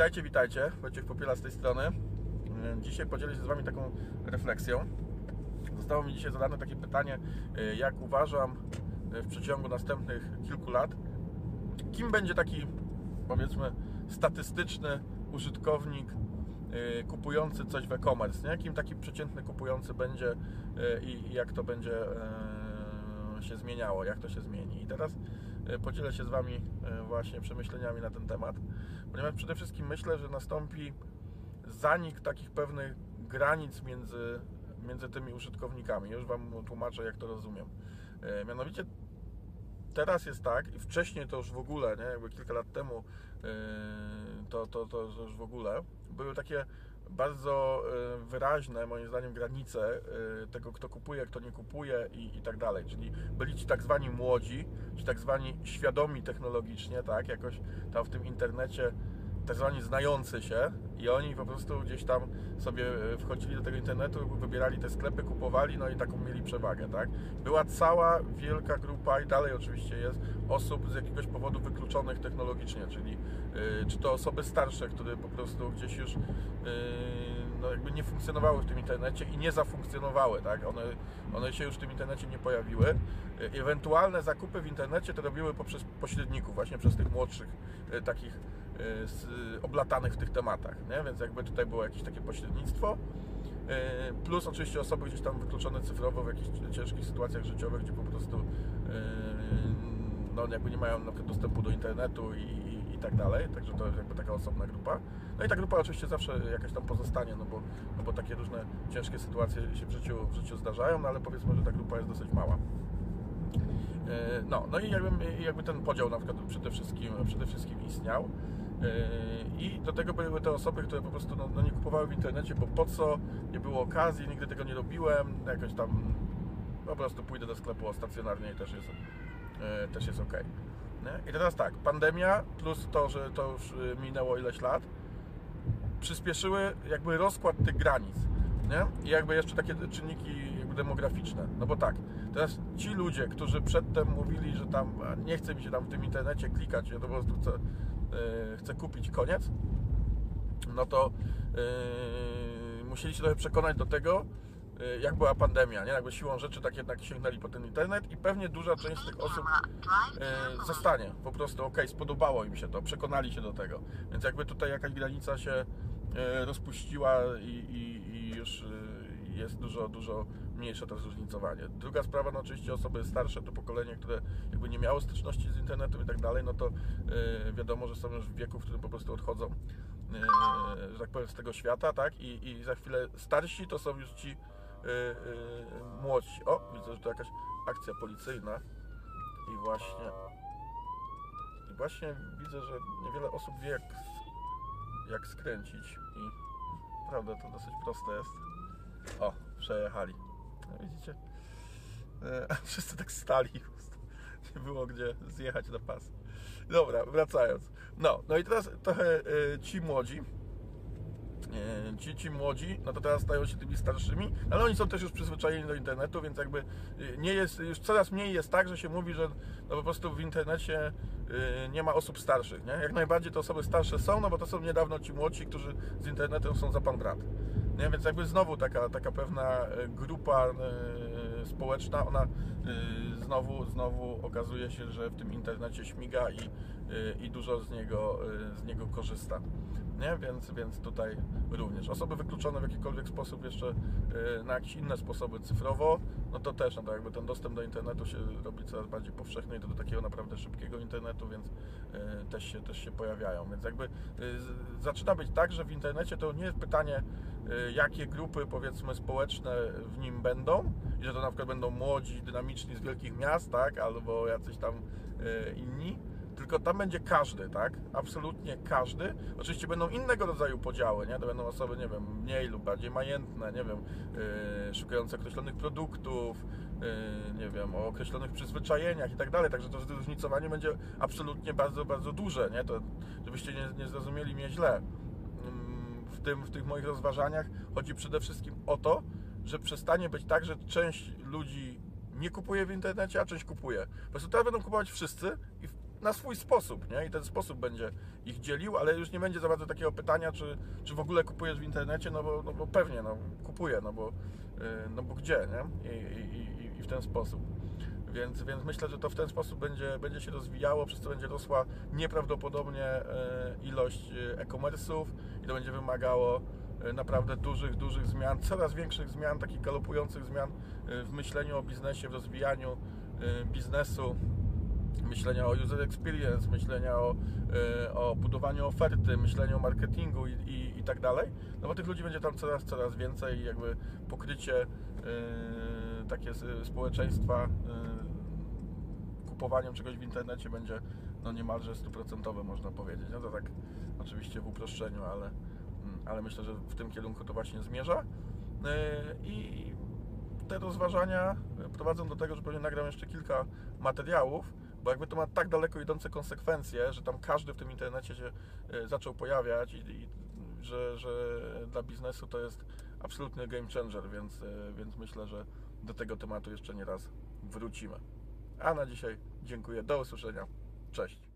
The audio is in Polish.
Witajcie, witajcie. Wojciech Popiela z tej strony. E, Dzisiaj podzielę się z Wami taką refleksją. Zostało mi dzisiaj zadane takie pytanie, e, jak uważam e, w przeciągu następnych kilku lat, kim będzie taki, powiedzmy, statystyczny użytkownik kupujący coś w e-commerce, nie? Kim taki przeciętny kupujący będzie i jak to będzie się zmieniało, jak to się zmieni. I teraz podzielę się z Wami właśnie przemyśleniami na ten temat, ponieważ przede wszystkim myślę, że nastąpi zanik takich pewnych granic między, między tymi użytkownikami. Już Wam tłumaczę, jak to rozumiem. E, Mianowicie teraz jest tak, i wcześniej to już w ogóle, nie, jakby kilka lat temu, yy, to, to, to już w ogóle, były takie bardzo yy, wyraźne, moim zdaniem, granice tego, kto kupuje, kto nie kupuje i, i tak dalej. Czyli byli ci tak zwani młodzi, ci tak zwani świadomi technologicznie, tak, jakoś tam w tym internecie, tak zwani znający się i oni po prostu gdzieś tam sobie e, wchodzili do tego internetu, wybierali te sklepy, kupowali, no i taką mieli przewagę, tak? Była cała wielka grupa i dalej oczywiście jest osób z jakiegoś powodu wykluczonych technologicznie, czyli y, czy to osoby starsze, które po prostu gdzieś już y, no jakby nie funkcjonowały w tym internecie i nie zafunkcjonowały, tak? One, one się już w tym internecie nie pojawiły. Y, ewentualne zakupy w internecie to robiły poprzez pośredników, właśnie przez tych młodszych y, takich z, oblatanych w tych tematach, nie? więc jakby tutaj było jakieś takie pośrednictwo. Plus oczywiście osoby gdzieś tam wykluczone cyfrowo w jakichś ciężkich sytuacjach życiowych, gdzie po prostu no, jakby nie mają dostępu do internetu i tak dalej, także to jakby taka osobna grupa. No i ta grupa oczywiście zawsze jakaś tam pozostanie, no bo, no bo takie różne ciężkie sytuacje się w życiu, w życiu zdarzają, no ale powiedzmy, że ta grupa jest dosyć mała. E, No, no i jakby, jakby ten podział na przykład przede wszystkim, przede wszystkim istniał. E, I do tego były te osoby, które po prostu no, no nie kupowały w internecie, bo po co, nie było okazji, nigdy tego nie robiłem, jakoś tam po prostu pójdę do sklepu stacjonarnie i też jest, e, też jest ok. Nie? I teraz tak, pandemia plus to, że to już e, minęło ileś lat, przyspieszyły jakby rozkład tych granic. Nie? I jakby jeszcze takie czynniki jakby demograficzne. No bo tak, teraz ci ludzie, którzy przedtem mówili, że tam nie chce mi się tam w tym internecie klikać, ja to po prostu chcę, yy, chcę kupić koniec, no to yy, musieli się trochę przekonać do tego, jak była pandemia, nie? Jakby siłą rzeczy tak jednak sięgnęli po ten internet i pewnie duża część z tych osób e, zostanie. Po prostu, ok, spodobało im się to, przekonali się do tego. Więc jakby tutaj jakaś granica się e, rozpuściła i, i, i już jest dużo, dużo mniejsze to zróżnicowanie. Druga sprawa, no oczywiście osoby starsze, to pokolenie, które jakby nie miało styczności z internetem i tak dalej, no to e, wiadomo, że są już w wieku, w którym po prostu odchodzą, e, że tak powiem, z tego świata, tak? I, i za chwilę starsi to są już ci młodsi. O, widzę, że to jakaś akcja policyjna. I właśnie i właśnie widzę, że niewiele osób wie jak, jak skręcić i prawda to dosyć proste jest. O, przejechali. No, widzicie? E, wszyscy tak stali. Nie było gdzie zjechać na pas. Dobra, wracając. No, no i teraz trochę e, ci młodzi ci, ci młodzi, no to teraz stają się tymi starszymi, ale oni są też już przyzwyczajeni do internetu, więc jakby e, nie jest, już coraz mniej jest tak, że się mówi, że no po prostu w internecie e, nie ma osób starszych, nie? Jak najbardziej te osoby starsze są, no bo to są niedawno ci młodsi, którzy z internetem są za pan brat. Nie? Więc jakby znowu taka, taka pewna e, grupa e, społeczna, ona e, znowu, znowu okazuje się, że w tym internecie śmiga i, e, i dużo z niego, e, z niego korzysta. Nie? Więc, więc tutaj również. Osoby wykluczone w jakikolwiek sposób jeszcze na jakieś inne sposoby cyfrowo, no to też, no to jakby ten dostęp do internetu się robi coraz bardziej powszechny i to do takiego naprawdę szybkiego internetu, więc też się, też się pojawiają. Więc jakby zaczyna być tak, że w internecie to nie jest pytanie, jakie grupy powiedzmy społeczne w nim będą i że to na przykład będą młodzi, dynamiczni z wielkich miast, tak, albo jacyś tam e, inni, tylko tam będzie każdy, tak? Absolutnie każdy. Oczywiście będą innego rodzaju podziały, nie? To będą osoby, nie wiem, mniej lub bardziej majętne, nie wiem, yy, szukające określonych produktów, yy, nie wiem, o określonych przyzwyczajeniach i tak dalej. Także to zróżnicowanie będzie absolutnie bardzo, bardzo duże, nie? To, żebyście nie, nie zrozumieli mnie źle. Ym, W, tym, w tych moich rozważaniach chodzi przede wszystkim o to, że przestanie być tak, że część ludzi nie kupuje w internecie, a część kupuje. Po prostu teraz będą kupować wszyscy i na swój sposób, nie? I ten sposób będzie ich dzielił, ale już nie będzie za bardzo takiego pytania, czy, czy w ogóle kupujesz w internecie, no bo, no bo pewnie, no kupuję, no bo, y, no bo gdzie, nie? I, i, i- w ten sposób. Więc, więc myślę, że to w ten sposób będzie, będzie się rozwijało, przez co będzie rosła nieprawdopodobnie e, ilość e, e-commerce'ów i to będzie wymagało naprawdę dużych, dużych zmian, coraz większych zmian, takich galopujących zmian e, w myśleniu o biznesie, w rozwijaniu e, biznesu, myślenia o user experience, myślenia o, e, o budowaniu oferty, myślenia o marketingu i, i, i tak dalej. No bo tych ludzi będzie tam coraz, coraz więcej i jakby pokrycie e, takie społeczeństwa e, kupowaniem czegoś w internecie będzie no niemalże stuprocentowe można powiedzieć. No to tak oczywiście w uproszczeniu, ale, ale myślę, że w tym kierunku to właśnie zmierza. E, I te rozważania prowadzą do tego, że pewnie nagram jeszcze kilka materiałów, bo jakby to ma tak daleko idące konsekwencje, że tam każdy w tym internecie się e, zaczął pojawiać i, i że, że dla biznesu to jest absolutny game changer, więc, e, więc myślę, że do tego tematu jeszcze nie raz wrócimy. A na dzisiaj dziękuję, do usłyszenia, cześć.